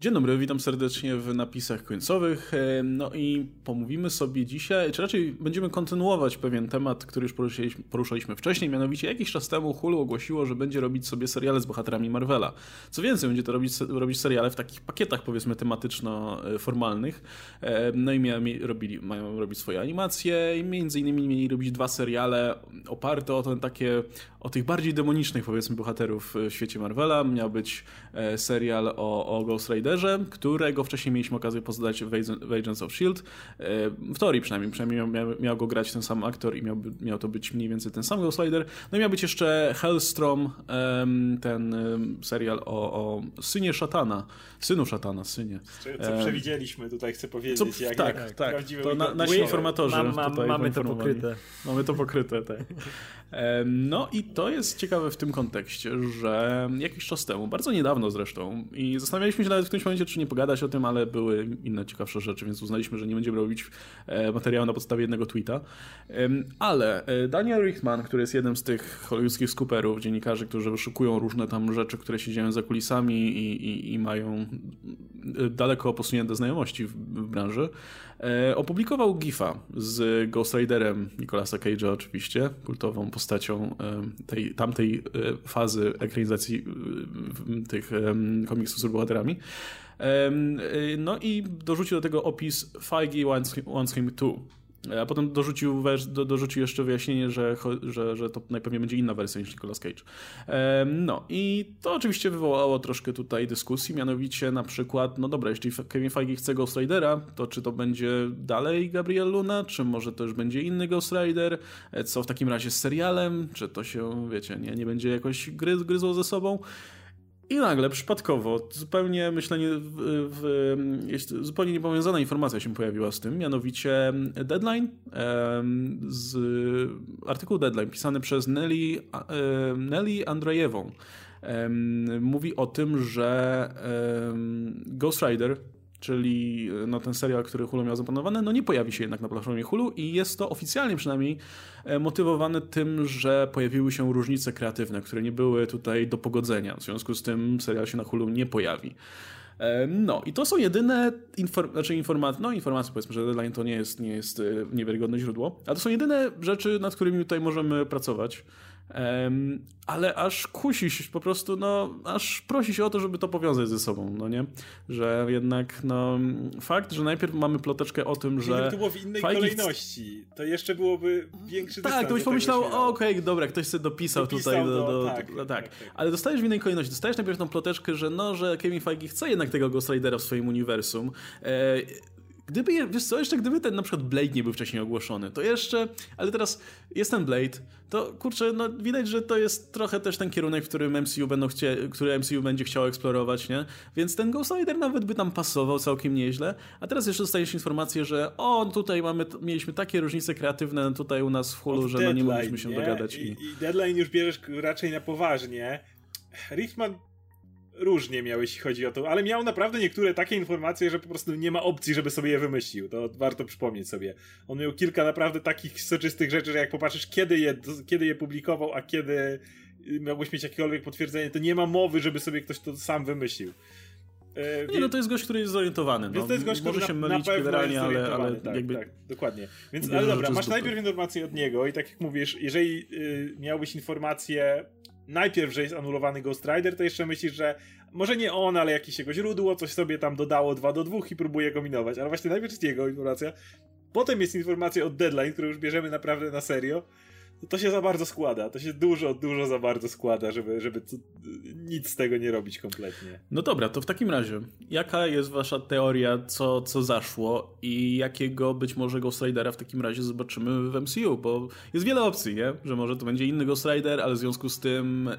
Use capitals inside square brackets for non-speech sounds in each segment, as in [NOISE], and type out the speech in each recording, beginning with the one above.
Dzień dobry, witam serdecznie w napisach końcowych. E, no i pomówimy sobie dzisiaj, czy raczej będziemy kontynuować pewien temat, który już poruszaliśmy, poruszaliśmy wcześniej, mianowicie jakiś czas temu Hulu ogłosiło, że będzie robić sobie seriale z bohaterami Marvela. Co więcej, będzie to robić, robić seriale w takich pakietach, powiedzmy, tematyczno-formalnych. E, no i miałem, robili, mają robić swoje animacje i między innymi mieli robić dwa seriale oparte o ten takie, o tych bardziej demonicznych, powiedzmy, bohaterów w świecie Marvela. Miał być e, serial o, o Ghost Rider Riderze, którego wcześniej mieliśmy okazję poznać w Agents of S.H.I.E.L.D. E, w teorii przynajmniej, przynajmniej miał, miał go grać ten sam aktor i miał, miał to być mniej więcej ten sam Ghost Rider. No i miał być jeszcze Hellstrom, ten serial o, o synie szatana, synu szatana, synie. Co, co przewidzieliśmy tutaj, chcę powiedzieć. Co, jak, tak, jak tak. To na, nasi informatorzy mam, mam, tutaj Mamy to pokryte. Mamy to pokryte, tak. No i to jest ciekawe w tym kontekście, że jakiś czas temu, bardzo niedawno zresztą, i zastanawialiśmy się nawet w którymś momencie, czy nie pogadać o tym, ale były inne ciekawsze rzeczy, więc uznaliśmy, że nie będziemy robić e, materiału na podstawie jednego tweeta. Ale e, Daniel Richtman, który jest jednym z tych hollywoodzkich skuperów, dziennikarzy, którzy wyszukują różne tam rzeczy, które się dzieją za kulisami i, i, i mają e, daleko posunięte znajomości w, w branży, opublikował GIFa z Ghost Riderem Nicolasa Cage'a oczywiście, kultową postacią tej, tamtej fazy ekranizacji tych komiksów z bohaterami. Y, no i dorzucił do tego opis Feige wants him, too. A potem dorzucił, do, dorzucił jeszcze wyjaśnienie, że, że, że to najpewniej będzie inna wersja niż Nicolas Cage. No i to oczywiście wywołało troszkę tutaj dyskusji, mianowicie na przykład, no dobra, jeśli Kevin Feige chce Ghost Ridera, to czy to będzie dalej Gabriel Luna, czy może to już będzie inny Ghost Rider? E, co w takim razie z serialem? Czy to się, wiecie, nie, nie będzie jakoś gry, gryzło ze sobą? I nagle, przypadkowo, zupełnie myślenie, w, w, zupełnie niepowiązana informacja się pojawiła z tym, mianowicie deadline, z artykuł deadline pisany przez Nelly, Nelly Andrzejewą mówi o tym, że Ghost Rider czyli e, no, ten serial, który Hulu miał zaplanowany, no nie pojawi się jednak na platformie Hulu i jest to oficjalnie przynajmniej e, motywowane tym, że pojawiły się różnice kreatywne, które nie były tutaj do pogodzenia. W związku z tym serial się na Hulu nie pojawi. E, no i to są jedyne inform znaczy informacje, no informacje powiedzmy, że deadline to nie jest, nie jest niewiarygodne źródło, ale to są jedyne rzeczy, nad którymi tutaj możemy pracować. Um, ale aż kusi się po prostu, no, aż prosi się o to, żeby to powiązać ze sobą, no nie? Że jednak, no, fakt, że najpierw mamy ploteczkę o tym, że... Gdyby to było w innej kolejności, to jeszcze byłoby większy Tak, to byś pomyślał, okej, okay, dobra, ktoś sobie dopisał, dopisał tutaj, do, do, tak, do, tak. tak, tak. Ale dostajesz w innej kolejności, dostajesz najpierw tą ploteczkę, że no, że Kevin Feige chce jednak tego Ghost Ridera w swoim uniwersum, e, Gdyby, wiesz co, jeszcze gdyby ten na przykład Blade nie był wcześniej ogłoszony, to jeszcze, ale teraz jest ten Blade, to kurczę, no widać, że to jest trochę też ten kierunek, w którym MCU będą chcie, który MCU będzie chciał eksplorować, nie? Więc ten Ghost Rider nawet by tam pasował całkiem nieźle, a teraz jeszcze dostajesz informację, że o, tutaj mamy, mieliśmy takie różnice kreatywne tutaj u nas w Hulu, że no nie mogliśmy się nie? dogadać. I, I, I deadline już bierzesz raczej na poważnie. Richtman różnie miał, jeśli chodzi o to, ale miał naprawdę niektóre takie informacje, że po prostu nie ma opcji, żeby sobie je wymyślił. To warto przypomnieć sobie. On miał kilka naprawdę takich soczystych rzeczy, że jak popatrzysz, kiedy je, kiedy je publikował, a kiedy miałbyś mieć jakiekolwiek potwierdzenie, to nie ma mowy, żeby sobie ktoś to sam wymyślił. E, nie, no to jest gość, który jest zorientowany. No. to jest gość, Może się na, mylić generalnie, ale, ale tak, jakby... Tak, dokładnie. Więc, ale dobra, masz najpierw informację od niego i tak jak mówisz, jeżeli y, miałbyś informację najpierw, że jest anulowany Ghost Rider, to jeszcze myślisz, że może nie on, ale jakieś jego źródło, coś sobie tam dodało 2 do 2 i próbuje kombinować. Ale właśnie najpierw jest jego informacja. Potem jest informacja od Deadline, którą już bierzemy naprawdę na serio to się za bardzo składa. To się dużo, dużo za bardzo składa, żeby, żeby nic z tego nie robić kompletnie. No dobra, to w takim razie, jaka jest wasza teoria, co, co zaszło i jakiego być może Ghost Ridera w takim razie zobaczymy w MCU? Bo jest wiele opcji, nie? Że może to będzie inny Ghost Rider, ale w związku z tym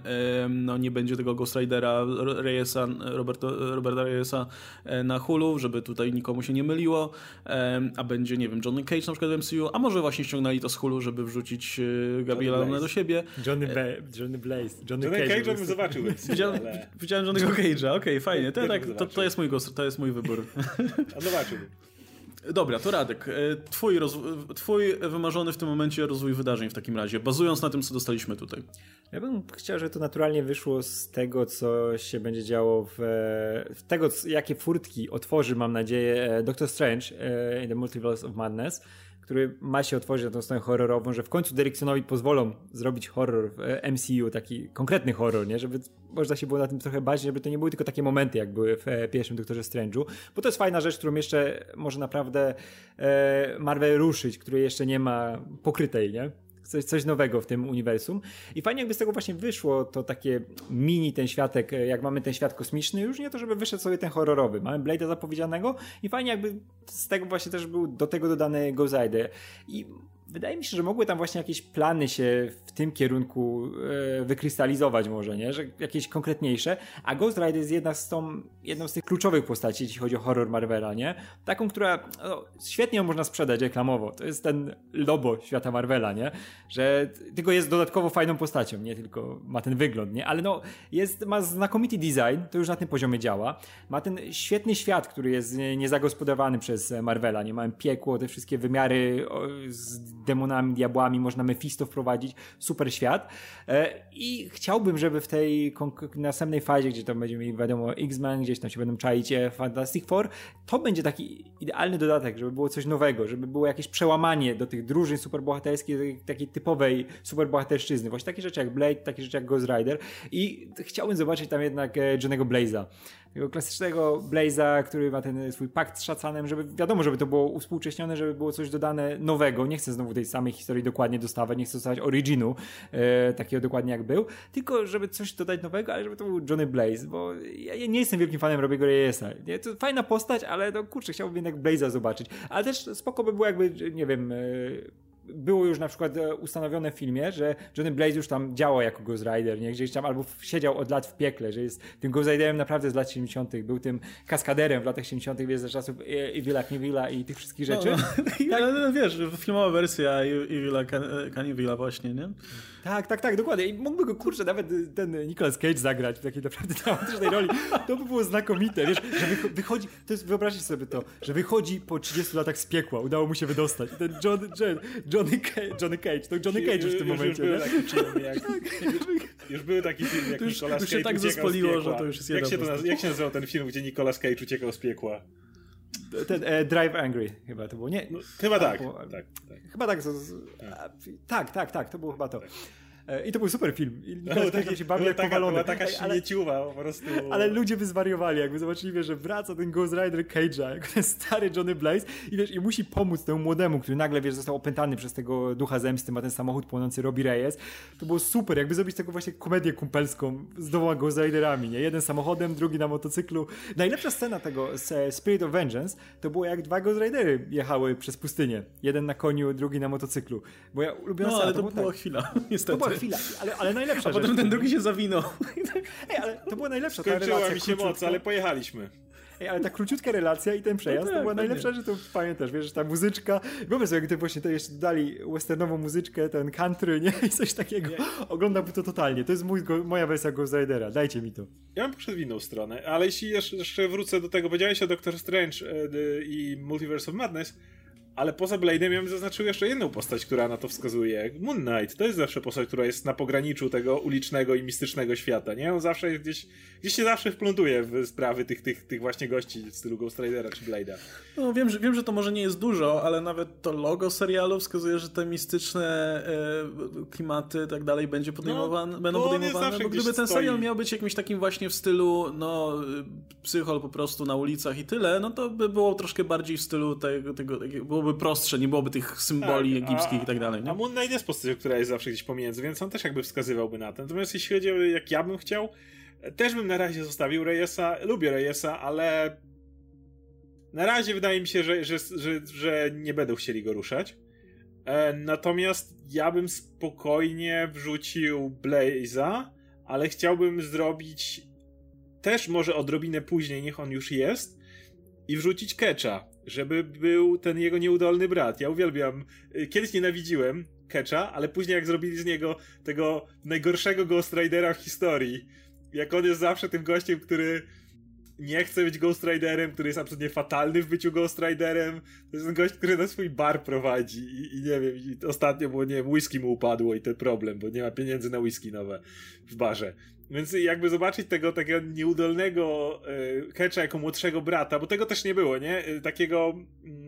no, nie będzie tego Ghost Ridera Reyesa, Roberta, Roberta Reyesa e, na Hulu, żeby tutaj nikomu się nie myliło, a będzie, nie wiem, Johnny Cage na przykład w MCU, a może właśnie ściągnęli to z Hulu, żeby wrzucić e, Gabriela Luna do siebie. Johnny, Ba Johnny Blaze. Johnny, Johnny Cage, Cage bym zobaczył. [LAUGHS] Widziałem, ale... widziałem Johnny'ego Cage'a, okej, okay, fajnie. To, tak, to, to, jest mój gost, to jest mój wybór. [LAUGHS] A zobaczył. Dobra, to Radek, e, twój, twój wymarzony w tym momencie rozwój wydarzeń w takim razie, bazując na tym, co dostaliśmy tutaj. Ja bym chciał, żeby to naturalnie wyszło z tego, co się będzie działo w, w tego, jakie furtki otworzy, mam nadzieję, e, Doctor Strange in the Multiverse of Madness który ma się otworzyć na tą stronę horrorową, że w końcu Derricksonowi pozwolą zrobić horror w e, MCU, taki konkretny horror, nie? Żeby można się było na tym trochę bać, żeby to nie były tylko takie momenty, jak były w e, pierwszym Doktorze Strange'u, bo to jest fajna rzecz, którą jeszcze może naprawdę e, Marvel ruszyć, której jeszcze nie ma pokrytej, nie? Coś, coś nowego w tym uniwersum. I fajnie jakby z tego właśnie wyszło to takie mini ten światek, e, jak mamy ten świat kosmiczny, już nie to, żeby wyszedł sobie ten horrorowy. Mamy Blade'a zapowiedzianego i fajnie jakby z tego właśnie też był do tego dodany Ghost Rider. I wydaje mi się, że mogły tam właśnie jakieś plany się w tym kierunku e, wykrystalizować może, nie? Że jakieś konkretniejsze, a Ghost Rider jest jedna z tą, jedną z tych kluczowych postaci, jeśli chodzi o horror Marvela, nie? Taką, która no, świetnie ją można sprzedać reklamowo. To jest ten lobo świata Marvela, nie? Że tylko jest dodatkowo fajną postacią, nie tylko ma ten wygląd, nie? Ale no, jest, ma znakomity design, to już na tym poziomie działa. Ma ten świetny świat, który jest niezagospodarowany przez Marvela, nie? Mamy piekło, te wszystkie wymiary z demonami, diabłami, można Mephisto wprowadzić, super świat. E, I chciałbym, żeby w tej następnej fazie, gdzie tam będziemy mieli, wiadomo, X-Men, gdzieś tam się będą czaić e, Fantastic Four, to będzie taki idealny dodatek, żeby było coś nowego, żeby było jakieś przełamanie do tych drużyn superbohaterskich, takiej typowej superbohaterszczyzny. Właśnie takie rzeczy jak Blade, takie rzeczy jak Ghost Rider. I chciałbym zobaczyć tam jednak e, Johnnego Blaze'a tego klasycznego Blaze'a, który ma ten swój pakt z szacanem, żeby wiadomo, żeby to było uspółcześnione, żeby było coś dodane nowego. Nie chcę znowu tej samej historii dokładnie dostawać, nie chcę dostawać originu e, takiego dokładnie jak był, tylko żeby coś dodać nowego, ale żeby to był Johnny Blaze, bo ja, ja nie jestem wielkim fanem Robiego Reyesa. Nie? To fajna postać, ale no kurczę, chciałbym jednak Blaze'a zobaczyć. Ale też spoko by było jakby, nie wiem... E, było już na przykład e, ustanowione w filmie, że Johnny Blaze już tam działał jako Ghost Rider, nie? gdzieś tam albo siedział od lat w piekle, że jest tym Ghost Riderem naprawdę z lat 70., był tym kaskaderem w latach 70., wiesz, ze czasów Evil'a, Knieville'a i tych wszystkich rzeczy. No, [LAUGHS] no. tak. no, wiesz, filmowa wersja Evil'a, Knieville'a właśnie, nie? Tak, tak, tak, dokładnie. I mógłby go, kurczę, nawet ten Nicolas Cage zagrać w takiej naprawdę dramatycznej roli. To by było znakomite, wiesz, że wychodzi, to jest, wyobraźcie sobie to, że wychodzi po 30 latach z piekła, udało mu się wydostać. I ten John, John, Johnny, Cage, Johnny Cage, to Johnny Cage już w tym już, momencie. Już był, taki film, jak, [LAUGHS] tak. już był taki film, jak już, Nicolas Cage już się tak zespoliło, że to już jest jak się, to jak się nazywał ten film, gdzie Nicolas Cage uciekał z piekła? Ten, e, Drive Angry chyba to było, nie? No, chyba tak, tak, tak, Chyba tak, z, z, tak. tak, tak, tak, to było chyba to. E, I to był super film. I no, taki, się bawi jak taka, powalony. Była taka śmieciuwa po prostu. Ale ludzie by zwariowali, jakby zobaczyli, że wraca ten Ghost Rider Cage'a, jako ten stary Johnny Blaze i wiesz, i musi pomóc temu młodemu, który nagle, wiesz, został opętany przez tego ducha zemsty, ma ten samochód płonący Robbie Reyes. To było super, jakby zrobić taką właśnie komedię kumpelską z dwoma Ghost Riderami, nie? Jeden samochodem, drugi na motocyklu. Najlepsza scena tego z Spirit of Vengeance to było jak dwa Ghost Ridery jechały przez pustynię. Jeden na koniu, drugi na motocyklu. Bo ja ulubiona no, ale to, to była tak. chwila, niestety. To była chwila, ale, ale najlepsza A potem ten drugi się zawinął. Ej, ale to była najlepsza Skończyła ta relacja. mi się moc, ale pojechaliśmy. Ej, ale ta króciutka relacja i ten przejazd no tak, to była najlepsza, że to pamiętasz, wiesz, ta muzyczka. Wyobraź sobie, gdy właśnie to jeszcze dali westernową muzyczkę, ten country, nie? I coś takiego. Oglądałbym to totalnie. To jest mój, moja wersja Ghost Ridera. Dajcie mi to. Ja bym poszedł w inną stronę, ale jeśli jeszcze wrócę do tego, powiedziałeś o Doctor Strange e, i Multiverse of Madness, ale poza Blade'em ja bym zaznaczył jeszcze jedną postać, która na to wskazuje. Moon Knight to jest zawsze postać, która jest na pograniczu tego ulicznego i mistycznego świata, nie? On zawsze jest gdzieś, gdzieś się zawsze wplątuje w sprawy tych, tych, tych właśnie gości w stylu Ghost Ridera czy Blade'a. No wiem że, wiem, że to może nie jest dużo, ale nawet to logo serialu wskazuje, że te mistyczne e, klimaty tak dalej będzie podejmowane, no, będą podejmowane, bo gdyby ten serial miał być jakimś takim właśnie w stylu, no, psychol po prostu na ulicach i tyle, no to by było troszkę bardziej w stylu tego, tego byłoby byłoby prostsze, nie byłoby tych symboli tak, egipskich a, i tak dalej. Nie? A Moon Knight jest postacią, która jest zawsze gdzieś pomiędzy, więc on też jakby wskazywałby na to. Natomiast jeśli chodzi o jak ja bym chciał, też bym na razie zostawił Reyesa. Lubię Reyesa, ale na razie wydaje mi się, że, że, że, że nie będą chcieli go ruszać. E, natomiast ja bym spokojnie wrzucił Blaze'a, ale chciałbym zrobić też może odrobinę później, niech on już jest, i wrzucić Ketcha żeby był ten jego nieudolny brat. Ja uwielbiam. Y, kiedyś nienawidziłem Ketcha, ale później jak zrobili z niego tego najgorszego Ghost Ridera w historii, jak on jest zawsze tym gościem, który nie chce być Ghost Riderem, który jest absolutnie fatalny w byciu Ghost Riderem. To jest ten gość, który na swój bar prowadzi i, i nie wiem, i ostatnio było, nie wiem, whisky mu upadło i ten problem, bo nie ma pieniędzy na whisky nowe w barze. Więc jakby zobaczyć tego takiego nieudolnego y, Ketcha jako młodszego brata, bo tego też nie było, nie? Y, takiego,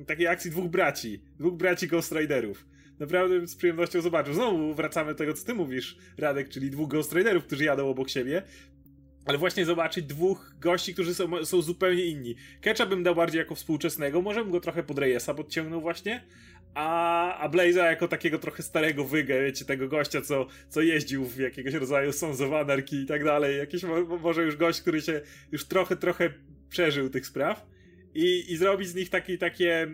y, takiej akcji dwóch braci, dwóch braci Ghost Riderów. Naprawdę z przyjemnością zobaczył. Znowu wracamy do tego, co ty mówisz, Radek, czyli dwóch Ghost Riderów, którzy jadą obok siebie. Ale właśnie zobaczyć dwóch gości, którzy są, są zupełnie inni. Ketcha bym dał bardziej jako współczesnego, może bym go trochę pod Reyesa podciągnął właśnie, a, a Blaze'a jako takiego trochę starego wygę, wiecie, tego gościa, co, co jeździł w jakiegoś rodzaju Sons of Anarchy i tak dalej. Jakiś może już gość, który się już trochę, trochę przeżył tych spraw. I, i zrobić z nich taki, takie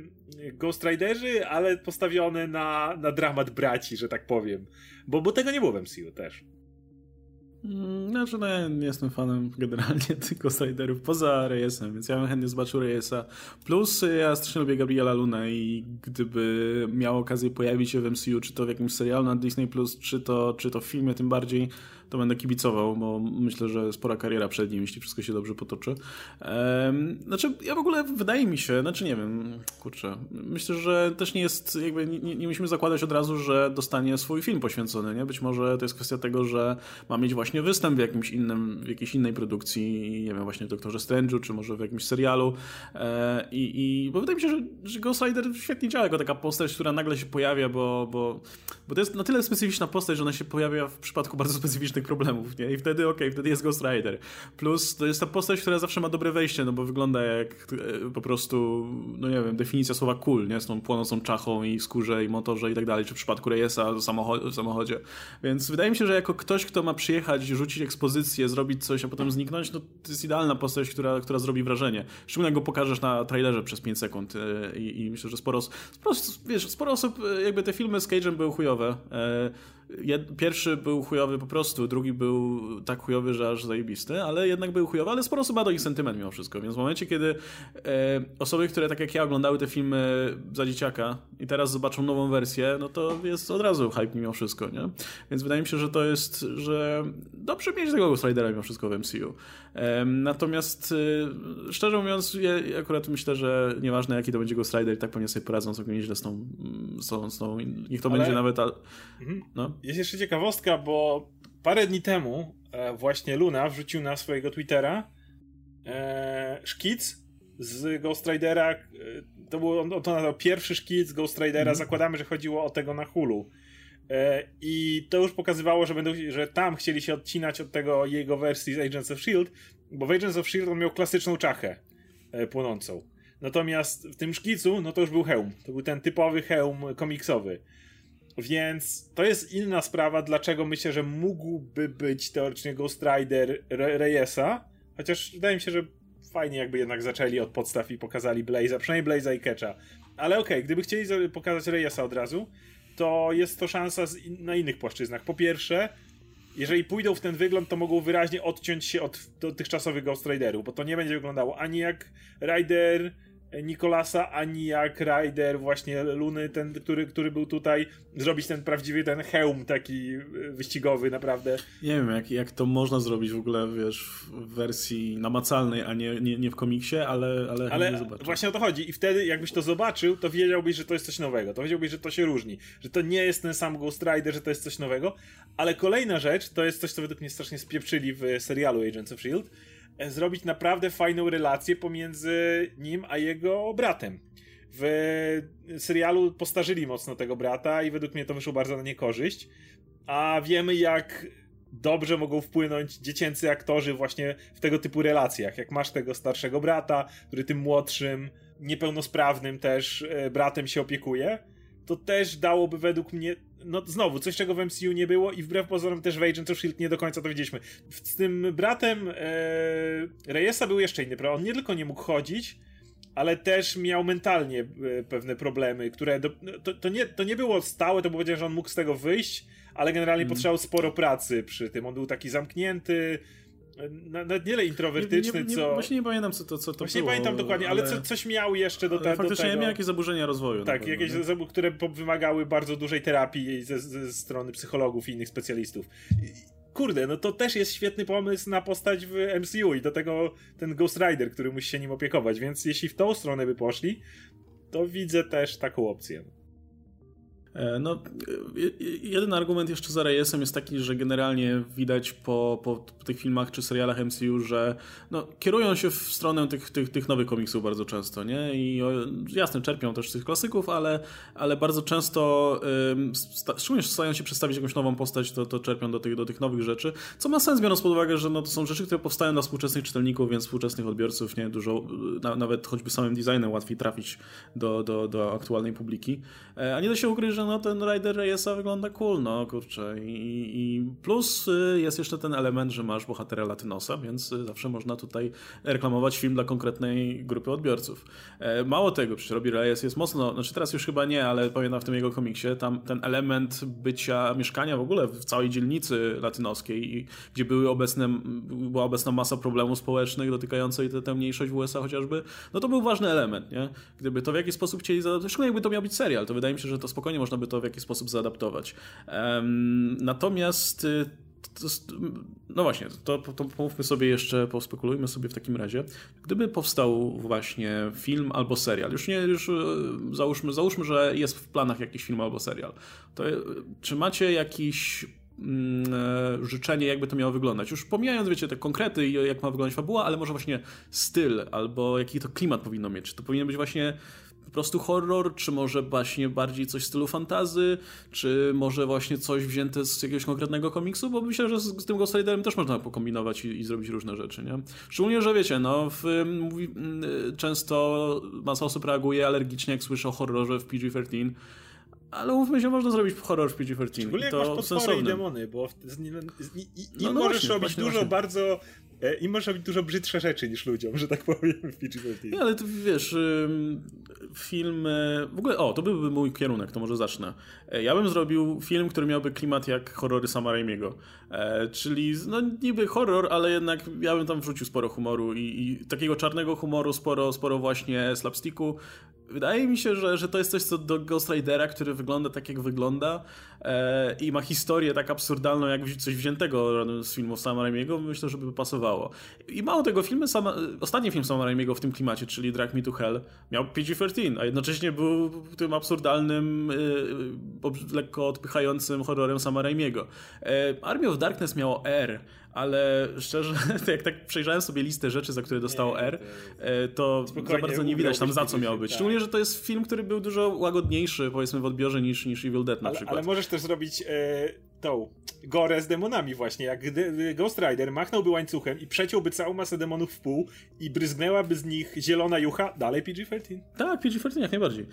Ghost Riderzy, ale postawione na, na dramat braci, że tak powiem. Bo, bo tego nie było w MCU też. Znaczy, no ja nie jestem fanem generalnie [LAUGHS] tych Ghost Riderów, poza Reyesem, więc ja bym chętnie zobaczył Reyesa. Plus ja strasznie lubię Gabriela Luna i gdyby miał okazję pojawić się w MCU, czy to w jakimś serialu na Disney+, czy to, czy to w filmie tym bardziej, to będę kibicował, bo myślę, że spora kariera przed nim, jeśli wszystko się dobrze potoczy. Ehm, znaczy, ja w ogóle wydaje mi się, znaczy nie wiem, kurczę, myślę, że też nie jest, jakby nie, nie musimy zakładać od razu, że dostanie swój film poświęcony, nie? Być może to jest kwestia tego, że ma mieć właśnie występ w jakimś innym, w jakiejś innej produkcji, nie wiem, właśnie w Doktorze Strange'u, czy może w jakimś serialu e, i, i bo wydaje mi się, że, że Ghost Rider świetnie działa jako taka postać, która nagle się pojawia, bo, bo, bo to jest na tyle specyficzna postać, że ona się pojawia w przypadku bardzo specyficznych tych problemów, nie? I wtedy okej, okay, wtedy jest Ghost Rider. Plus to jest ta postać, która zawsze ma dobre wejście, no bo wygląda jak e, po prostu, no nie wiem, definicja słowa cool, nie? Z tą płonącą czachą i skórze i motorze i tak dalej, czy w przypadku Reyesa w samochodzie. Więc wydaje mi się, że jako ktoś, kto ma przyjechać, rzucić ekspozycję, zrobić coś, a potem zniknąć, no to jest idealna postać, która, która zrobi wrażenie. Szczególnie go pokażesz na trailerze przez 5 sekund e, i, i myślę, że sporo, sporo, wiesz, sporo osób, e, jakby te filmy z Cage'em były chujowe, Pierwszy był chujowy po prostu, drugi był tak chujowy, że aż zajebisty, ale jednak był chujowy, ale sporo osób ma do nich sentyment mimo wszystko, więc w momencie, kiedy e, osoby, które tak jak ja oglądały te filmy za dzieciaka i teraz zobaczą nową wersję, no to jest od razu hype mimo wszystko, nie? Więc wydaje mi się, że to jest, że dobrze mieć tego Ghost Ridera mimo wszystko w MCU. E, natomiast e, szczerze mówiąc, ja akurat myślę, że nieważne jaki to będzie Ghost Rider, i tak pewnie sobie poradzą całkiem nieźle z tą, z tą, z tą niech to ale... będzie nawet, mhm. no. Jest jeszcze ciekawostka, bo parę dni temu e, właśnie Luna wrzucił na swojego Twittera e, szkic z Ghost Ridera. E, to był on to nazwał pierwszy szkic Ghost Ridera. Mm. Zakładamy, że chodziło o tego na Hulu. I to już pokazywało, że, będą, że tam chcieli się odcinać od tego jego wersji z Agents of Shield, bo w Agents of Shield on miał klasyczną czachę płonącą. Natomiast w tym szkicu, no to już był hełm. To był ten typowy hełm komiksowy. Więc to jest inna sprawa, dlaczego myślę, że mógłby być teoretycznie Ghost Rider Re Reyesa, chociaż wydaje mi się, że fajnie jakby jednak zaczęli od podstaw i pokazali Blaze'a, przynajmniej Blaze'a i Ketcha. Ale okej, okay, gdyby chcieli pokazać Reyesa od razu, to jest to szansa in na innych płaszczyznach. Po pierwsze, jeżeli pójdą w ten wygląd, to mogą wyraźnie odciąć się od dotychczasowych Ghost Riderów, bo to nie będzie wyglądało ani jak Rider Nikolasa, ani jak Rider właśnie Luny, ten, który, który był tutaj, zrobić ten prawdziwy ten hełm taki e, wyścigowy naprawdę. Nie wiem, jak, jak to można zrobić w ogóle, wiesz, w wersji namacalnej, a nie, nie, nie w komiksie, ale, ale, ale właśnie o to chodzi. I wtedy jakbyś to zobaczył, to wiedziałbyś, że to jest coś nowego, to wiedziałbyś, że to się różni, że to nie jest ten sam Ghost Rider, że to jest coś nowego, ale kolejna rzecz, to jest coś, co według mnie strasznie spieprzyli w serialu Agents of S.H.I.E.L.D., zrobić naprawdę fajną relację pomiędzy nim a jego bratem. W serialu postarzyli mocno tego brata i według mnie to wyszło bardzo na niekorzyść. A wiemy, jak dobrze mogą wpłynąć dziecięcy aktorzy właśnie w tego typu relacjach. Jak masz tego starszego brata, który tym młodszym, niepełnosprawnym też e, bratem się opiekuje, to też dałoby według mnie no znowu, coś czego w MCU nie było i wbrew pozorom też w Agents of S.H.I.E.L.D. nie do końca to widzieliśmy. Z tym bratem e, Reyesa był jeszcze inny, prawda? On nie tylko nie mógł chodzić, ale też miał mentalnie e, pewne problemy, które do, to, to, nie, to nie było stałe, to było powiedziane, że on mógł z tego wyjść, ale generalnie mm. potrzebował sporo pracy przy tym. On był taki zamknięty, nawet nie introwertyczny, nie, nie, co... Właśnie nie pamiętam, co to, co to Właśnie było. nie pamiętam dokładnie, ale, ale co, coś miał jeszcze do, faktycznie do tego. miał jakieś zaburzenia rozwoju. Tak, pewno, jakieś zaburzenia, które wymagały bardzo dużej terapii ze, ze strony psychologów i innych specjalistów. kurde, no to też jest świetny pomysł na postać w MCU i do tego ten Ghost Rider, który musi się nim opiekować, więc jeśli w tą stronę by poszli, to widzę też taką opcję. E, no, e, jeden argument jeszcze za Reyesem jest taki, że generalnie widać po, po, tych filmach czy serialach MCU, że no, kierują się w stronę tych, tych, tych nowych komiksów bardzo często, nie? I jasne, czerpią też z tych klasyków, ale, ale bardzo często, sta, szczególnie starają się przedstawić jakąś nową postać, to, to czerpią do tych, do tych nowych rzeczy, co ma sens, biorąc pod uwagę, że no, to są rzeczy, które powstają dla współczesnych czytelników, więc współczesnych odbiorców, nie? Dużo, na, nawet choćby samym designem łatwiej trafić do, do, do aktualnej publiki. E, a nie da się ukryć, że no ten Rider Reyesa wygląda cool, no kurczę. I, I, plus y, jest jeszcze ten element, że masz bohatera Latynosa, więc y, zawsze można tutaj reklamować film dla konkretnej grupy odbiorców. E, mało tego, przecież Robbie Reyes jest mocno, znaczy teraz już chyba nie, ale pamiętam w tym jego komiksie, tam ten element bycia, mieszkania w ogóle w całej dzielnicy latynoskiej, gdzie były obecne, była obecna masa problemów społecznych dotykających tę mniejszość w USA chociażby, no to był ważny element, nie? Gdyby to w jakiś sposób chcieli zadać, szczególnie jakby to miał być serial, to wydaje mi się, że to spokojnie można by to w jakiś sposób zaadaptować. Natomiast y, no właśnie, to, to pomówmy sobie jeszcze, pospekulujmy sobie w takim razie. Gdyby powstał właśnie film albo serial, już nie, już y, załóżmy, załóżmy, że jest w planach jakiś film albo serial, to y, czy macie jakiś mm, e, życzenie, jakby to miało wyglądać. Już pomijając, wiecie, te konkrety i jak ma wyglądać fabuła, ale może właśnie styl, albo jaki to klimat powinno mieć. Czy to powinien być właśnie po prostu horror, czy może właśnie bardziej coś w stylu fantazy, czy może właśnie coś wzięte z jakiegoś konkretnego komiksu, bo myślę, że z, z tym Ghost Riderem też można pokombinować i, i, zrobić różne rzeczy, nie? Szczególnie, że wiecie, no, w, mówi, często masa osób reaguje alergicznie, jak słyszy o horrorze w PG-13, ale umówmy się, można zrobić horror w PG-13. Szczególnie jak to masz potwory i demony, bo z, z, z, i, i, no, no możesz właśnie, robić właśnie, dużo właśnie. bardzo E, i może robić dużo brzydsze rzeczy niż ludziom, że tak powiem w PG-13. Nie, ale to wiesz, film... W ogóle, o, to byłby mój kierunek, to może zacznę. E, ja bym zrobił film, który miałby klimat jak horrory Sama Raimiego. E, czyli, no niby horror, ale jednak ja bym tam wrzucił sporo humoru i, i takiego czarnego humoru, sporo, sporo właśnie slapsticku. Wydaje mi się, że, że to jest coś co do Ghost Ridera, który wygląda tak jak wygląda e, i ma historię tak absurdalną jak coś wziętego z filmów Sama Raimiego, myślę, że by pasowało. I mało tego, filmy sama, ostatni film Sama Raimiego w tym klimacie, czyli Drag Me to Hell, miał PG-13, a jednocześnie był tym absurdalnym, e, lekko odpychającym horrorem Sama Raimiego. E, Army of Darkness miało R, ale szczerze, [LAUGHS] jak tak przejrzałem sobie listę rzeczy, za które dostało R, e, to za bardzo nie widać tam za co miało być. Tak. Szczególnie, że to jest film, który był dużo łagodniejszy, powiedzmy, w odbiorze niż, niż Evil Dead na ale, przykład. Ale możesz też zrobić e, tą gorę z demonami właśnie, jak Ghost Rider machnąłby łańcuchem i przeciąłby całą masę demonów w pół i bryzgnęłaby z nich zielona jucha, dalej PG-13. Tak, PG-13 jak najbardziej.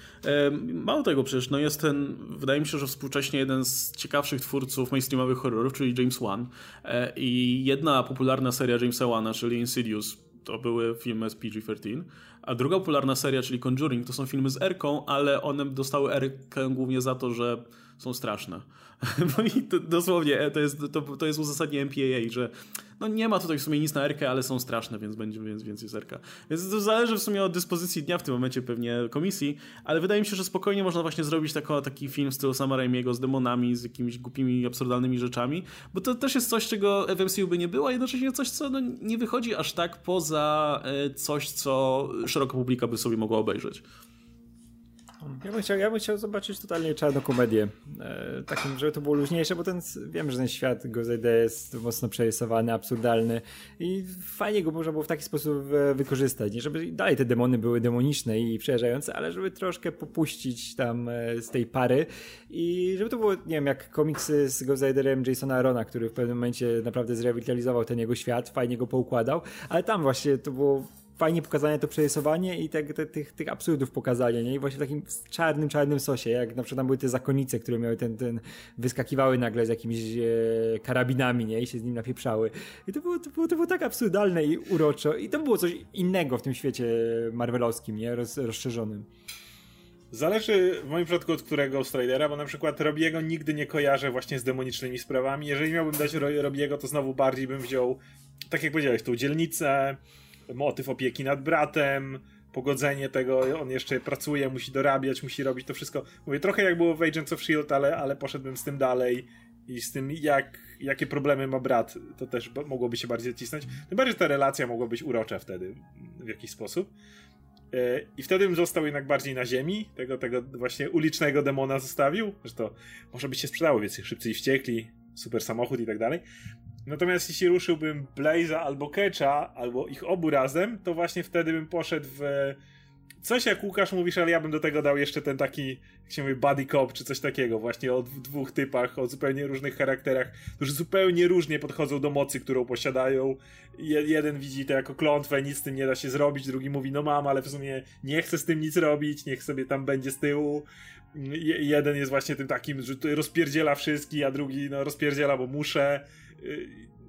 Mało tego przecież, no jest ten, wydaje mi się, że współcześnie jeden z ciekawszych twórców mainstreamowych horrorów, czyli James Wan e, i jedna popularna seria Jamesa Wana, czyli Insidious, to były filmy z PG-13, a druga popularna seria, czyli Conjuring, to są filmy z Erką, ale one dostały Erkę głównie za to, że są straszne. [LAUGHS] No i to, dosłownie e, to jest, to, to jest uzasadnienie MPAA, że no nie ma tutaj w sumie nic na Erkę, ale są straszne, więc będzie więc, więc jest. Więc to zależy w sumie od dyspozycji dnia w tym momencie pewnie komisji, ale wydaje mi się, że spokojnie można właśnie zrobić tako, taki film w stylu Sama z demonami, z jakimiś głupimi, absurdalnymi rzeczami, bo to też jest coś, czego w MCU by nie było, a jednocześnie coś, co no, nie wychodzi aż tak poza e, coś, co szeroka publika by sobie mogła obejrzeć. Ja bym chciał, ja bym chciał zobaczyć totalnie czarną komedię. E, takim, żeby to było luźniejsze, bo ten, wiem, że ten świat GoZD jest mocno przerysowany, absurdalny i fajnie go można było w taki sposób e, wykorzystać. Nie żeby dalej te demony były demoniczne i przerażające, ale żeby troszkę popuścić tam e, z tej pary i żeby to było, nie wiem, jak komiksy z GoZderem Jasona Arona, który w pewnym momencie naprawdę zrewitalizował ten jego świat, fajnie go poukładał, ale tam właśnie to było fajnie pokazane to przerysowanie i te, te, tych, tych absurdów pokazanie, nie? I właśnie w takim czarnym, czarnym sosie, jak na przykład tam były te zakonice, które miały ten, ten wyskakiwały nagle z jakimiś e, karabinami, nie? I się z nim napieprzały. I to było, to było, to było tak absurdalne i uroczo. I to było coś innego w tym świecie marvelowskim, nie? Roz, rozszerzonym. Zależy w moim przypadku od którego Stridera, bo na przykład Robiego nigdy nie kojarzę właśnie z demonicznymi sprawami. Jeżeli miałbym dać Robiego, to znowu bardziej bym wziął, tak jak powiedziałeś, tą dzielnicę, motyw opieki nad bratem, pogodzenie tego, on jeszcze pracuje, musi dorabiać, musi robić to wszystko. Mówię, trochę jak było w Agents of S.H.I.E.L.D., ale, ale poszedłbym z tym dalej i z tym, jak, jakie problemy ma brat, to też mogłoby się bardziej zacisnąć. Tym bardziej ta relacja mogła być urocza wtedy w jakiś sposób. E, I wtedy bym został jednak bardziej na ziemi, tego, tego właśnie ulicznego demona zostawił, że to może by się sprzedało, więc szybcy i wściekli, super samochód i tak dalej. Natomiast jeśli ruszyłbym Blaze'a albo Ketcha, albo ich obu razem, to właśnie wtedy bym poszedł w coś jak Łukasz mówisz, ale ja bym do tego dał jeszcze ten taki, jak się mówi, buddy cop, czy coś takiego, właśnie o dwóch typach, o zupełnie różnych charakterach, którzy zupełnie różnie podchodzą do mocy, którą posiadają. Je, jeden widzi to jako klątwę, nic z tym nie da się zrobić, drugi mówi, no mam, ale w sumie nie chcę z tym nic robić, niech sobie tam będzie z tyłu. Je, jeden jest właśnie tym takim, że rozpierdziela wszystkich, a drugi no rozpierdziela, bo muszę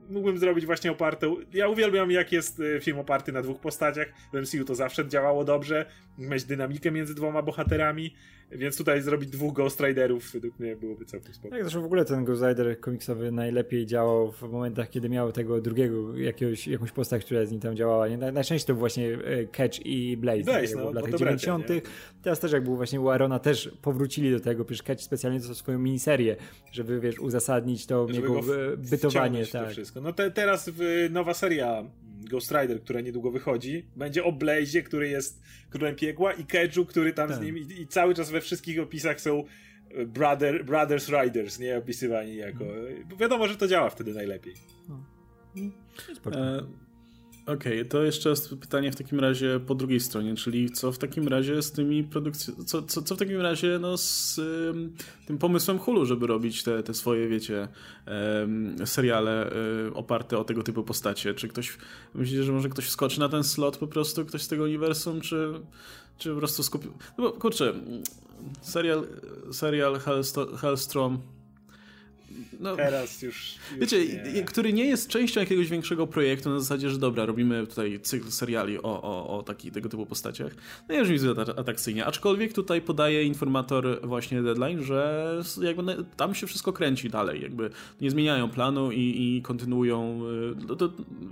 mógłbym zrobić właśnie oparte. Ja uwielbiam, jak jest y, film oparty na dwóch postaciach. W MCU to zawsze działało dobrze. Mieć dynamikę między dwoma bohaterami. Więc tutaj zrobić dwóch Ghost Riderów według mnie byłoby całkiem spoko. Tak, zresztą w ogóle ten Ghost Rider komiksowy najlepiej działał w momentach, kiedy miał tego drugiego, jakiegoś, jakąś postać, która z nim tam działała. Nie? Najczęściej to był właśnie e, Catch i Blaze, Blaze no, w latach 90. Nie? Teraz też jak był właśnie u Arona też powrócili do tego, przecież Catch specjalnie to swoją miniserię, żeby wiesz, uzasadnić to żeby jego bytowanie. Tak. To wszystko. No te, teraz w, nowa seria Ghost Rider, która niedługo wychodzi, będzie o Blaze, który jest królem piekła i Kedżu, który tam z tak. nim i, i, cały czas we wszystkich opisach są e, brother, Brothers Riders, nie opisywani jako... Bo wiadomo, że to działa wtedy najlepiej. No. E, Okej, okay, to jeszcze jest pytanie w takim razie po drugiej stronie, czyli co w takim razie z tymi produkcjami, co, co, co w takim razie no, z tym pomysłem Hulu, żeby robić te, te swoje, wiecie, um, seriale um, oparte o tego typu postacie? Czy ktoś, myślicie, że może ktoś wskoczy na ten slot po prostu, ktoś z tego uniwersum, czy, czy po prostu skupił... No bo kurczę, serial, serial Hellstrom no, teraz już. już wiecie, nie. który nie jest częścią jakiegoś większego projektu na zasadzie, że dobra, robimy tutaj cykl seriali o, o, o taki, tego typu postaciach. No nie brzmi atrakcyjnie. Aczkolwiek tutaj podaje informator właśnie deadline, że jakby tam się wszystko kręci dalej. Jakby nie zmieniają planu i, i kontynuują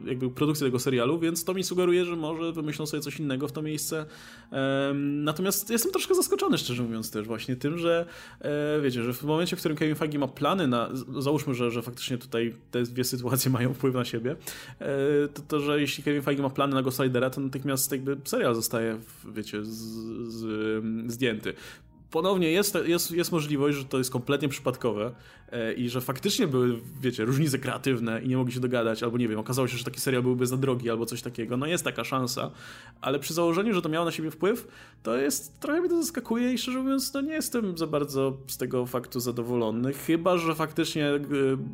y, jakby produkcję tego serialu, więc to mi sugeruje, że może wymyślą sobie coś innego w to miejsce. Um, natomiast jestem troszkę zaskoczony, szczerze mówiąc, też właśnie tym, że e, wiecie, że w momencie, w którym Kevin Feige ma plany na załóżmy, że, że faktycznie tutaj te dwie sytuacje [LAUGHS] mają wpływ na siebie, e, to, to że jeśli Kevin Feige ma plany na Ghost Ridera, to natychmiast jakby serial zostaje, wiecie, z, z, zdjęty ponownie jest, jest, jest możliwość, że to jest kompletnie przypadkowe e, i że faktycznie były, wiecie, różnice kreatywne i nie mogli się dogadać, albo nie wiem, okazało się, że taki serial byłby za drogi, albo coś takiego. No jest taka szansa, ale przy założeniu, że to miało na siebie wpływ, to jest, trochę mnie to zaskakuje i szczerze mówiąc, no nie jestem za bardzo z tego faktu zadowolony, chyba, że faktycznie e,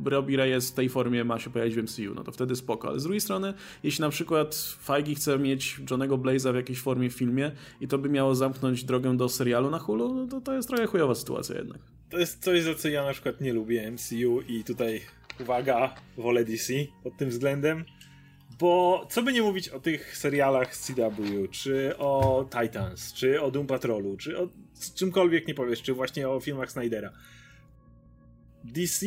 Robbie Reyes w tej formie ma się pojawić w MCU, no to wtedy spoko, ale z drugiej strony, jeśli na przykład Feige chce mieć Johnego Blaze'a w jakiejś formie w filmie i to by miało zamknąć drogę do serialu na Hulu, no to, to jest trochę chujowa sytuacja jednak. To jest coś, za co ja na przykład nie lubię MCU i tutaj uwaga, wolę DC pod tym względem. Bo co by nie mówić o tych serialach z CW, czy o Titans, czy o Doom Patrolu, czy o czymkolwiek nie powiesz, czy właśnie o filmach Snydera. DC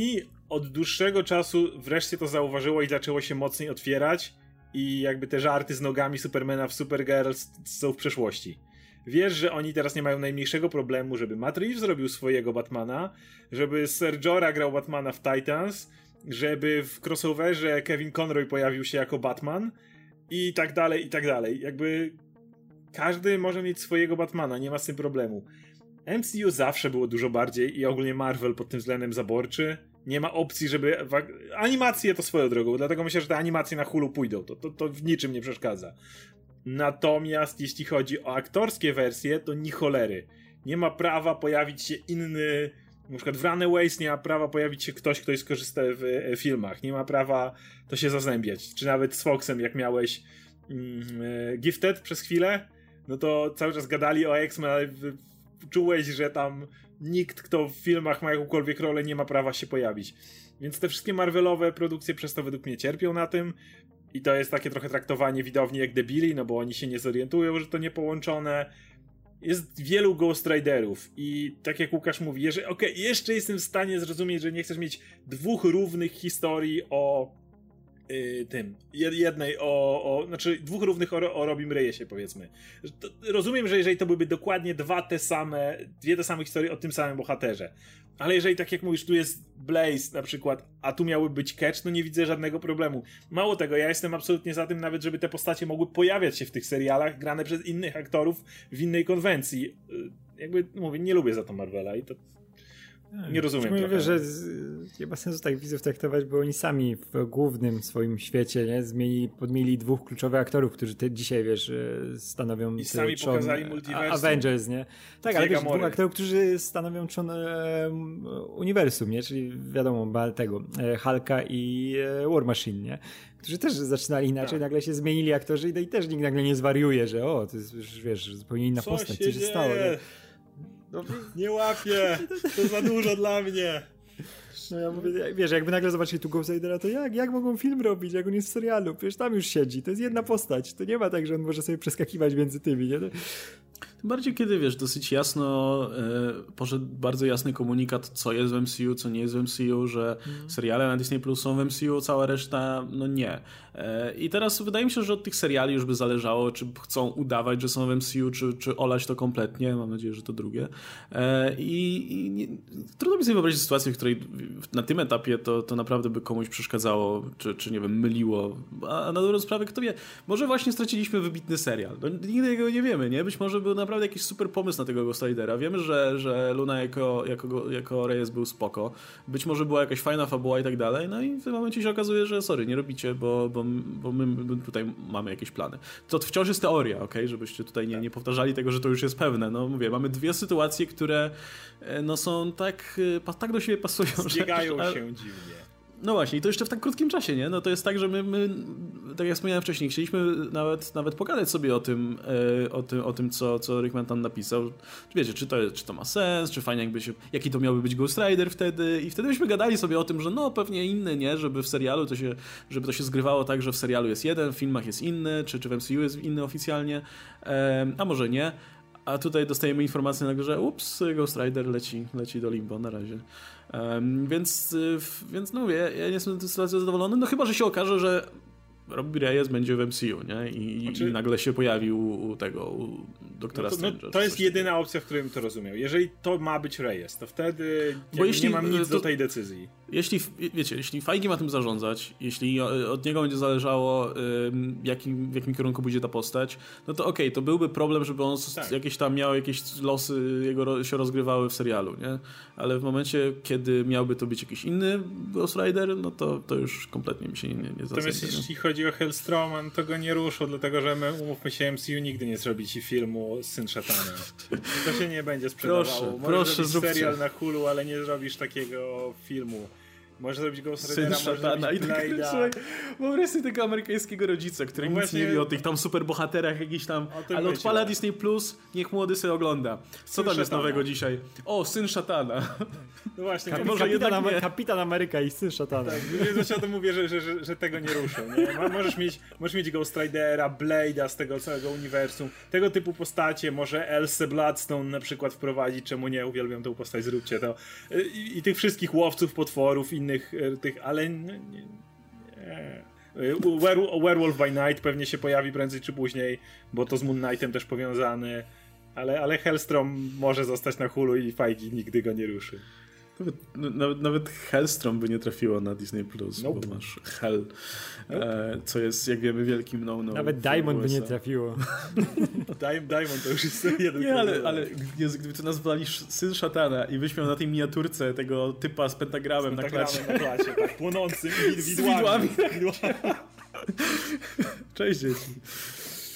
od dłuższego czasu wreszcie to zauważyło i zaczęło się mocniej otwierać i jakby te żarty z nogami Supermana w Supergirl są w przeszłości. Wiesz, że oni teraz nie mają najmniejszego problemu, żeby Matt Reeves zrobił swojego Batmana, żeby Ser Jorah grał Batmana w Titans, żeby w crossoverze Kevin Conroy pojawił się jako Batman i tak dalej, i tak dalej. Jakby każdy może mieć swojego Batmana, nie ma z tym problemu. MCU zawsze było dużo bardziej i ogólnie Marvel pod tym względem zaborczy. Nie ma opcji, żeby. Animacje to swoją drogą, dlatego myślę, że te animacje na Hulu pójdą. To, to, to w niczym nie przeszkadza. Natomiast jeśli chodzi o aktorskie wersje, to ni cholery. Nie ma prawa pojawić się inny. Na przykład w Runaways nie ma prawa pojawić się ktoś, kto jest korzysta w e, filmach. Nie ma prawa to się zazębiać. Czy nawet z Foxem, jak miałeś mm, e, Gifted przez chwilę, no to cały czas gadali o X-Men, ale czułeś, że tam nikt, kto w filmach ma jakąkolwiek rolę, nie ma prawa się pojawić. Więc te wszystkie Marvelowe produkcje przez to według mnie cierpią na tym. I to jest takie trochę traktowanie widowni jak debili, no bo oni się nie zorientują, że to nie połączone. Jest wielu Ghost Riderów i tak jak Łukasz mówi, jeżeli, okej, okay, jeszcze jestem w stanie zrozumieć, że nie chcesz mieć dwóch równych historii o yy, tym, jednej o, o, znaczy dwóch równych o, o Robim Reyesie powiedzmy. To, rozumiem, że jeżeli to byłyby dokładnie dwa te same, dwie te same historie o tym samym bohaterze, ale jeżeli tak jak mówisz, tu jest Blaze na przykład, a tu miały być Catch, no nie widzę żadnego problemu. Mało tego, ja jestem absolutnie za tym nawet, żeby te postacie mogły pojawiać się w tych serialach, grane przez innych aktorów w innej konwencji. Y, jakby, mówię, nie lubię za to Marvela i to nie rozumiem. Mówię, że nie ma sensu tak widzów traktować, bo oni sami w głównym swoim świecie nie, zmienili, podmieli dwóch kluczowych aktorów, którzy te, dzisiaj, wiesz, e, stanowią I sami trzon, pokazali multiversum. Avengers, nie? Tak, ale wiesz, dwóch aktorów, którzy stanowią trzon e, uniwersum, nie? Czyli wiadomo, tego, e, Hulka i e, War Machine, nie? Którzy też zaczynali inaczej, tak. nagle się zmienili aktorzy i, i też nikt nagle nie zwariuje, że o, to jest, wiesz, zupełnie inna co postać, co się stało. Nie? No, nie łapię, to za dużo dla mnie. No ja mówię, wiesz, jakby nagle zobaczyli tu Ghost Ridera, to jak, jak mogą film robić, jak on jest w serialu? Przecież tam już siedzi, to jest jedna postać, to nie ma tak, że on może sobie przeskakiwać między tymi, nie? Tym bardziej kiedy, wiesz, dosyć jasno e, poszedł bardzo jasny komunikat, co jest w MCU, co nie jest w MCU, że mm. seriale na Disney Plus są w MCU, cała reszta, no nie. E, I teraz wydaje mi się, że od tych seriali już by zależało, czy chcą udawać, że są w MCU, czy, czy olać to kompletnie. Mam nadzieję, że to drugie. E, I, i nie, trudno mi sobie wyobrazić sytuację, w której na tym etapie to, to naprawdę by komuś przeszkadzało, czy, czy nie wiem, myliło. A na dobrą sprawę, kto wie, może właśnie straciliśmy wybitny serial. No, nigdy tego nie wiemy, nie? Być może był naprawdę jakiś super pomysł na tego Ghost Ridera. Wiemy, że, że Luna jako, jako, jako Reyes był spoko. Być może była jakaś fajna fabuła i tak dalej. No i w tym momencie się okazuje, że sorry, nie robicie, bo, bo bo, my, my, tutaj mamy jakieś plany. To wciąż jest teoria, ok? Żebyście tutaj nie, nie powtarzali tego, że to już jest pewne. No mówię, mamy dwie sytuacje, które e, no, są tak, e, tak do siebie pasują. Zbiegają że, się dziwnie. No właśnie, i to jeszcze w tak krótkim czasie, nie? No to jest tak, że my, my tak jak wspomniałem wcześniej, chcieliśmy nawet, nawet pogadać sobie o tym, e, o tym, o tym co, co Rickman tam napisał. Wiecie, czy to, czy to ma sens, czy fajnie jakby się, jaki to miałby być Ghost Rider wtedy i wtedy byśmy gadali sobie o tym, że no pewnie inny, nie? Żeby w serialu to się, żeby to się zgrywało tak, że w serialu jest jeden, w filmach jest inny, czy, czy w MCU jest inny oficjalnie, a może nie. A tutaj dostajemy informację, że ups, Ghost Rider leci, leci do limbo na razie. Um, więc, y, więc no mówię, ja nie jestem z tej sytuacji zadowolony, no chyba, że się okaże, że Robbie Reyes będzie w MCU, nie? I, znaczy... i nagle się pojawił u tego, u doktora no to, no, to jest jedyna opcja, w której bym to rozumiał. Jeżeli to ma być Reyes, to wtedy Bo jeśli, nie mam nic to, do tej decyzji. Jeśli, wiecie, jeśli Feige ma tym zarządzać, jeśli od niego będzie zależało, jakim, w jakim kierunku pójdzie ta postać, no to okej, okay, to byłby problem, żeby on tak. jakieś tam miał jakieś losy jego się rozgrywały w serialu, nie? Ale w momencie, kiedy miałby to być jakiś inny Ghost Rider, no to, to już kompletnie mi się nie, nie, nie Natomiast jeśli chodzi o Hellstroma, to go nie ruszą, dlatego że my, umówmy się, MCU nigdy nie zrobi ci filmu Syn Szatana. To się nie będzie sprzedawało. Proszę, Możesz proszę, serial na Hulu, ale nie zrobisz takiego filmu. Może zrobić Ghost Ridera, Syn szatana i tak Wyobraź sobie tego amerykańskiego rodzica, który no nic właśnie... nie wie o tych tam superbohaterach jakiś tam, ale odpala Disney Plus, niech młody sobie ogląda. Co syn tam jest nowego dzisiaj? O, Syn Szatana. No właśnie. Kapi może kapitan, kapitan Ameryka i Syn Szatana. Tak, więc o tym mówię, że, że, że, że, tego nie ruszą. Nie? Możesz, mieć, możesz mieć Ghost Ridera, Blade'a z tego całego uniwersum, tego typu postacie, może Elsa Bloodstone na przykład wprowadzić, czemu nie, uwielbiam tę postać, zróbcie to. I, i tych wszystkich łowców potworów, innych innych e, tych, ale nie, nie, nie. Werewolf by Night pewnie się pojawi prędzej czy później, bo to z Moon Knightem też powiązany, ale, ale Hellstrom może zostać na hulu i Feige nigdy go nie ruszy. Nawet, nawet, nawet Hellstrom by nie trafiło na Disney Plus, nope. bo masz Hell, nope. e, co jest, jak wiemy, wielkim no-no. Nawet Diamond by nie trafiło. [LAUGHS] Diamond to już jest [LAUGHS] jeden Nie, ale, ale gdyby to nazwali Syn Szatana i byś miał na tej miniaturce tego typa z pentagramem, z pentagramem na klacie. na klacie, tak, płonącym [LAUGHS] widłami. Z widłami. Cześć dzieci.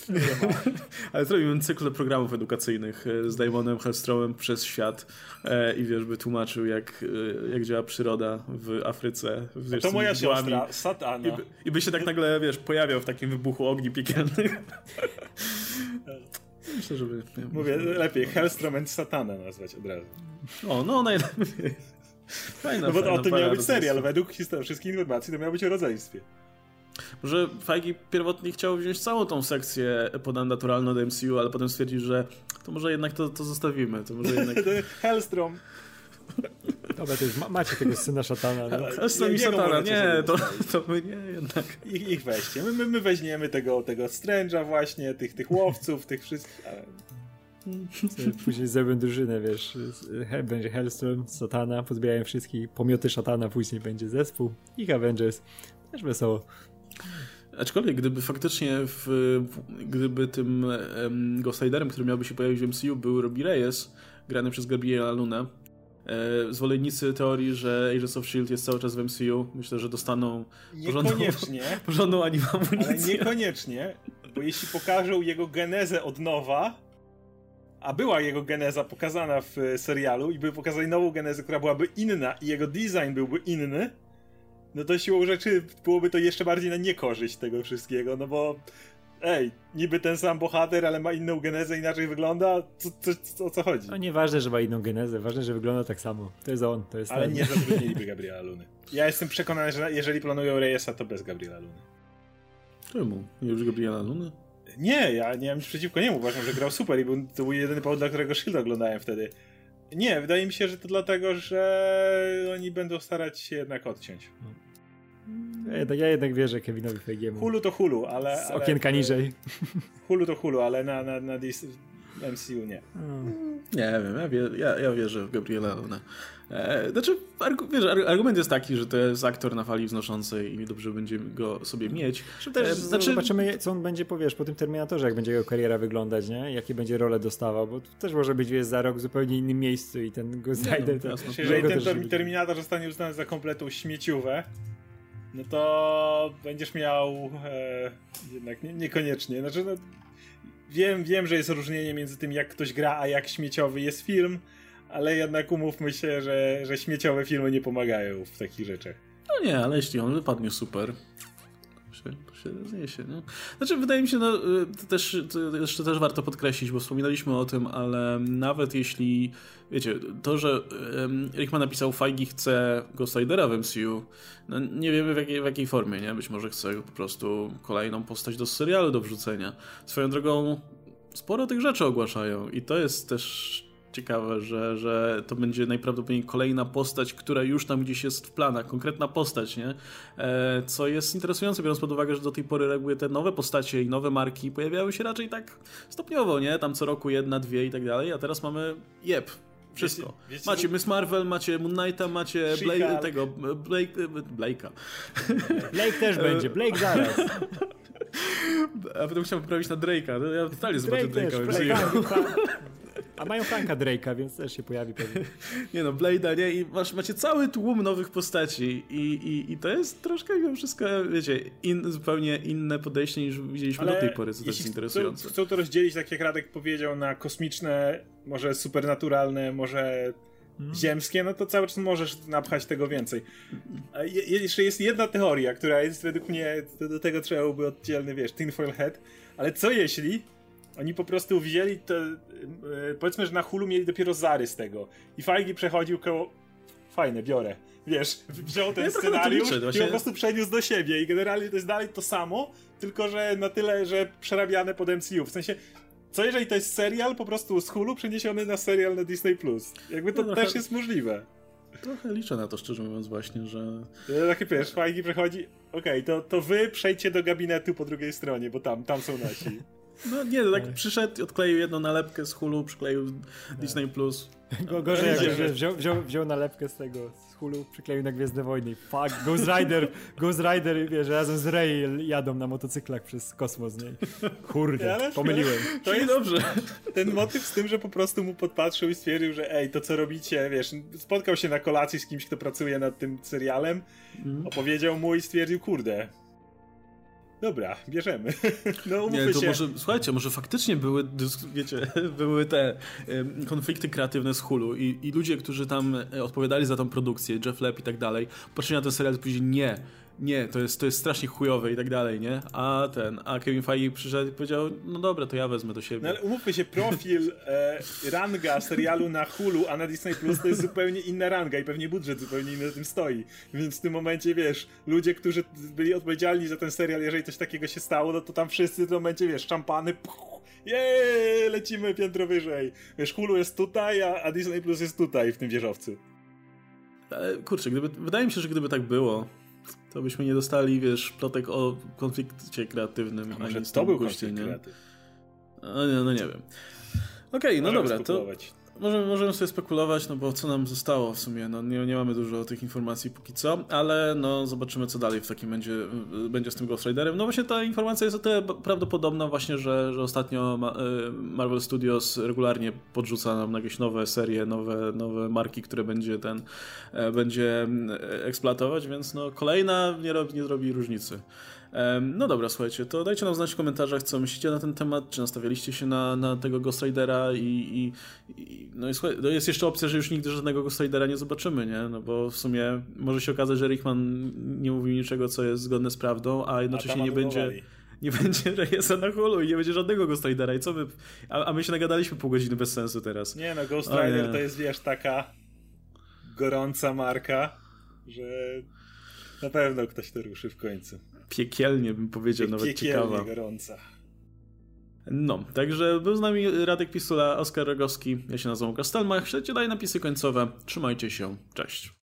[LAUGHS] Ale zrobimy cykl programów edukacyjnych e, z Daimonem Hellstromem przez świat e, i wiesz, by tłumaczył jak, e, jak działa przyroda w Afryce. Wiesz, to moja siostra, Satana. I by, I by się tak nagle, wiesz, pojawiał w takim wybuchu ogni piekielnych. [LAUGHS] Myślę, żeby... Mówię, lepiej Hellstrom and Satana nazwać od razu. O, no najlepiej. Fajna, no bo fajna, o tym miał być serial. Według historii, wszystkich informacji to miał być o rodzeństwie. Może Feige pierwotnie chciał wziąć całą tą sekcję podnaturalną do MCU, ale potem stwierdził, że to może jednak to, to zostawimy. To może jednak... [LAUGHS] Hellstrom. Dobra, to już ma, macie tego syna szatana. No. A z nami satana, nie, to, to my nie jednak. Ich, ich weźcie. My, my, my weźmiemy tego, tego Strange'a właśnie, tych, tych łowców, tych wszystkich, ale... Później zrobią drużynę, wiesz, będzie Hellstorm, Satana, pozbierają wszystkich, pomioty Szatana, później będzie zespół, ich Avengers, też wesoło. Aczkolwiek gdyby faktycznie w, gdyby tym um, Ghost Riderem, który miałby się pojawić w MCU był Robbie Reyes, grany przez Gabriela Luna, e, zwolennicy teorii, że Agents of S.H.I.E.L.D. jest cały czas w MCU, myślę, że dostaną porządną, [LAUGHS] porządną animamunicję. Ale niekoniecznie, bo jeśli pokażą jego genezę od nowa, a była jego geneza pokazana w serialu i by pokazali nową genezę, która byłaby inna i jego design byłby inny, no to siłą rzeczy byłoby to jeszcze bardziej na niekorzyść tego wszystkiego, no bo ej, niby ten sam bohater, ale ma inną genezę, inaczej wygląda, co, co, co, o co chodzi? No nieważne, że ma inną genezę, ważne, że wygląda tak samo. To jest on, to jest Ale ten. nie zatrudniliby [LAUGHS] Gabriela Luny. Ja jestem przekonany, że jeżeli planują Reyesa, to bez Gabriela Luny. Czemu? Nie już Gabriela Luny? Nie, ja nie mam nic przeciwko niemu, uważam, że grał super i był, to był jedyny powód, dla którego Shield oglądałem wtedy. Nie, wydaje mi się, że to dlatego, że oni będą starać się jednak odciąć. Ja jednak, ja jednak wierzę Kevinowi Feigiemu. Hulu to hulu, ale... Z okienka ale, niżej. Hulu to hulu, ale na, na, na MCU nie. Hmm. Nie wiem, ja, wie, ja, ja wierzę w Gabriela Luna. E, znaczy, argu, wiesz, argument jest taki, że to jest aktor na fali wznoszącej i dobrze będzie go sobie mieć. Też e, znaczy... Zobaczymy, co on będzie, powiesz, po tym Terminatorze, jak będzie jego kariera wyglądać, nie? Jakie będzie role dostawał, bo też może być, wiesz, za rok w zupełnie innym miejscu i ten Ghost Rider... No, jeżeli ten Terminator zostanie uznany za kompletną śmieciówę, no to będziesz miał e, jednak nie, niekoniecznie. Znaczy, no, wiem, wiem, że jest różnienie między tym, jak ktoś gra, a jak śmieciowy jest film, ale jednak umówmy się, że, że śmieciowe filmy nie pomagają w takich rzeczach. No nie, ale jeśli on wypadnie super, się, to się zniesie. Nie? Znaczy, wydaje mi się, no, to też, to jeszcze też warto podkreślić, bo wspominaliśmy o tym, ale nawet jeśli, wiecie, to, że um, Rickman napisał Feige chce Ghost Ridera w MCU, no nie wiemy w jakiej, w jakiej formie, nie? Być może chce po prostu kolejną postać do serialu do wrzucenia. Swoją drogą, sporo tych rzeczy ogłaszają i to jest też ciekawe, że, że to będzie najprawdopodobniej kolejna postać, która już tam gdzieś jest w planach, konkretna postać, nie? E, co jest interesujące, biorąc pod uwagę, że do tej pory reguły te nowe postacie i nowe marki pojawiały się raczej tak stopniowo, nie? Tam co roku jedna, dwie i tak dalej, a teraz mamy jeb, wszystko. Wiecie, wiecie, macie Miss Marvel, macie Moon Knighta, macie Blake, tego, Blake, Blake'a. Blake też będzie, Blake zaraz. [LAUGHS] A potem chciałem poprawić na Drake'a. No, ja totalnie zobaczę Drake'a. A mają Franka Drake'a, więc też się pojawi pewnie. [LAUGHS] Nie no, Blade'a, nie? I masz, macie cały tłum nowych postaci i, i, i to jest troszkę mimo wszystko, wiecie, in, zupełnie inne podejście niż widzieliśmy Ale do tej pory, co też jest interesujące. Chcą, chcą to rozdzielić, tak jak Radek powiedział, na kosmiczne, może supernaturalne, może Hmm. ziemskie, no to cały czas możesz napchać tego więcej. A je, jeszcze jest jedna teoria, która jest według mnie, do tego trzeba by oddzielny, wiesz, tinfoil head, ale co jeśli oni po prostu wzięli to, yy, powiedzmy, że na Hulu mieli dopiero zarys tego i Feige przechodził koło fajne, biorę. Wiesz, wziął ten ja scenariusz liczę, i po prostu przeniósł do siebie i generalnie to jest dalej to samo, tylko że na tyle, że przerabiane pod MCU. W sensie, co jeżeli to jest serial po prostu z Hulu przeniesiony na serial na Disney+. Plus? Jakby to no, też jest możliwe. Trochę liczę na to, szczerze mówiąc, właśnie, że. Ja takie wiesz, fajnie przechodzi. Okej, okay, to, to wy przejdźcie do gabinetu po drugiej stronie, bo tam, tam są nasi. No nie, no tak przyszedł, odkleił jedną nalepkę z Hulu, przykleił Disney Plus. [LAUGHS] Gorzej jak wziął, wziął, wziął nalepkę z tego, z Hulu, przykleił na Gwiezdne Wojny. Fuck, Ghost Rider, Ghost Rider, wiesz, razem z Rey jadą na motocyklach przez kosmos, nie? Kurde, pomyliłem. [LAUGHS] To jest dobrze. Ten motyw z tym, że po prostu mu podpatrzył i stwierdził, że ej, to co robicie, wiesz, spotkał się na kolacji z kimś, kto pracuje nad tym serialem, mm. opowiedział mu i stwierdził, kurde, Dobra, bierzemy. [LAUGHS] No, nie, to się. może, słuchajcie, może faktycznie były, wiecie, [LAUGHS] były te konflikty kreatywne z Hulu i, i ludzie, którzy tam e, odpowiadali za tą produkcję, Jeff Lepp i tak dalej, patrzyli na ten serial powiedzieli, nie, nie, to jest, to jest strasznie chujowe i tak dalej, nie? A ten, a Kevin Feige przyszedł i powiedział, no dobra, to ja wezmę do siebie. No ale umówmy się, profil e, ranga serialu na Hulu, a na Disney Plus to jest zupełnie inna ranga i pewnie budżet zupełnie inny na tym stoi. Więc w tym momencie, wiesz, ludzie, którzy byli odpowiedzialni za ten serial, jeżeli coś takiego się stało, no to tam wszyscy w tym momencie, wiesz, szampany, puch, jej, lecimy piętro wyżej. Wiesz, Hulu jest tutaj, a, a Disney Plus jest tutaj w tym wieżowcu. Ale kurczę, gdyby, wydaje mi się, że gdyby tak było, to byśmy nie dostali, wiesz, plotek o konflikcie kreatywnym. A może to był konflikt kreatywny? No, no, nie wiem. Okej, okay, no dobra, to możemy, możemy sobie spekulować, no bo co nam zostało w sumie, no nie, nie mamy dużo tych informacji póki co, ale no zobaczymy co dalej w takim będzie, będzie z tym Ghost Riderem. No właśnie ta informacja jest o tyle prawdopodobna właśnie, że, że ostatnio y, Marvel Studios regularnie podrzuca nam jakieś nowe serie, nowe, nowe marki, które będzie ten, e, będzie eksploatować, więc no kolejna nie, robi, nie zrobi różnicy. No dobra, słuchajcie, to dajcie nam znać w komentarzach, co myślicie na ten temat, czy nastawialiście się na, na tego Ghost Ridera i, i, i no, i słuchaj, no jest jeszcze opcja, że już nigdy żadnego Ghost Ridera nie zobaczymy, nie? No bo w sumie może się okazać, że Rickman nie mówił niczego, co jest zgodne z prawdą, a jednocześnie a nie będzie nie będzie [LAUGHS] rejesa na hulu i nie będzie żadnego Ghost Ridera i co my... A, a my się nagadaliśmy pół godziny bez sensu teraz. Nie no, Ghost Rider to jest, wiesz, taka gorąca marka, że na pewno ktoś to ruszy w końcu piekielnie bym powiedział, nawet piekielnie ciekawa. gorąca. No, także był z nami Radek Pisula, Oskar Rogowski, ja się nazywam Kastelmach, śledźcie dalej napisy końcowe, trzymajcie się, cześć.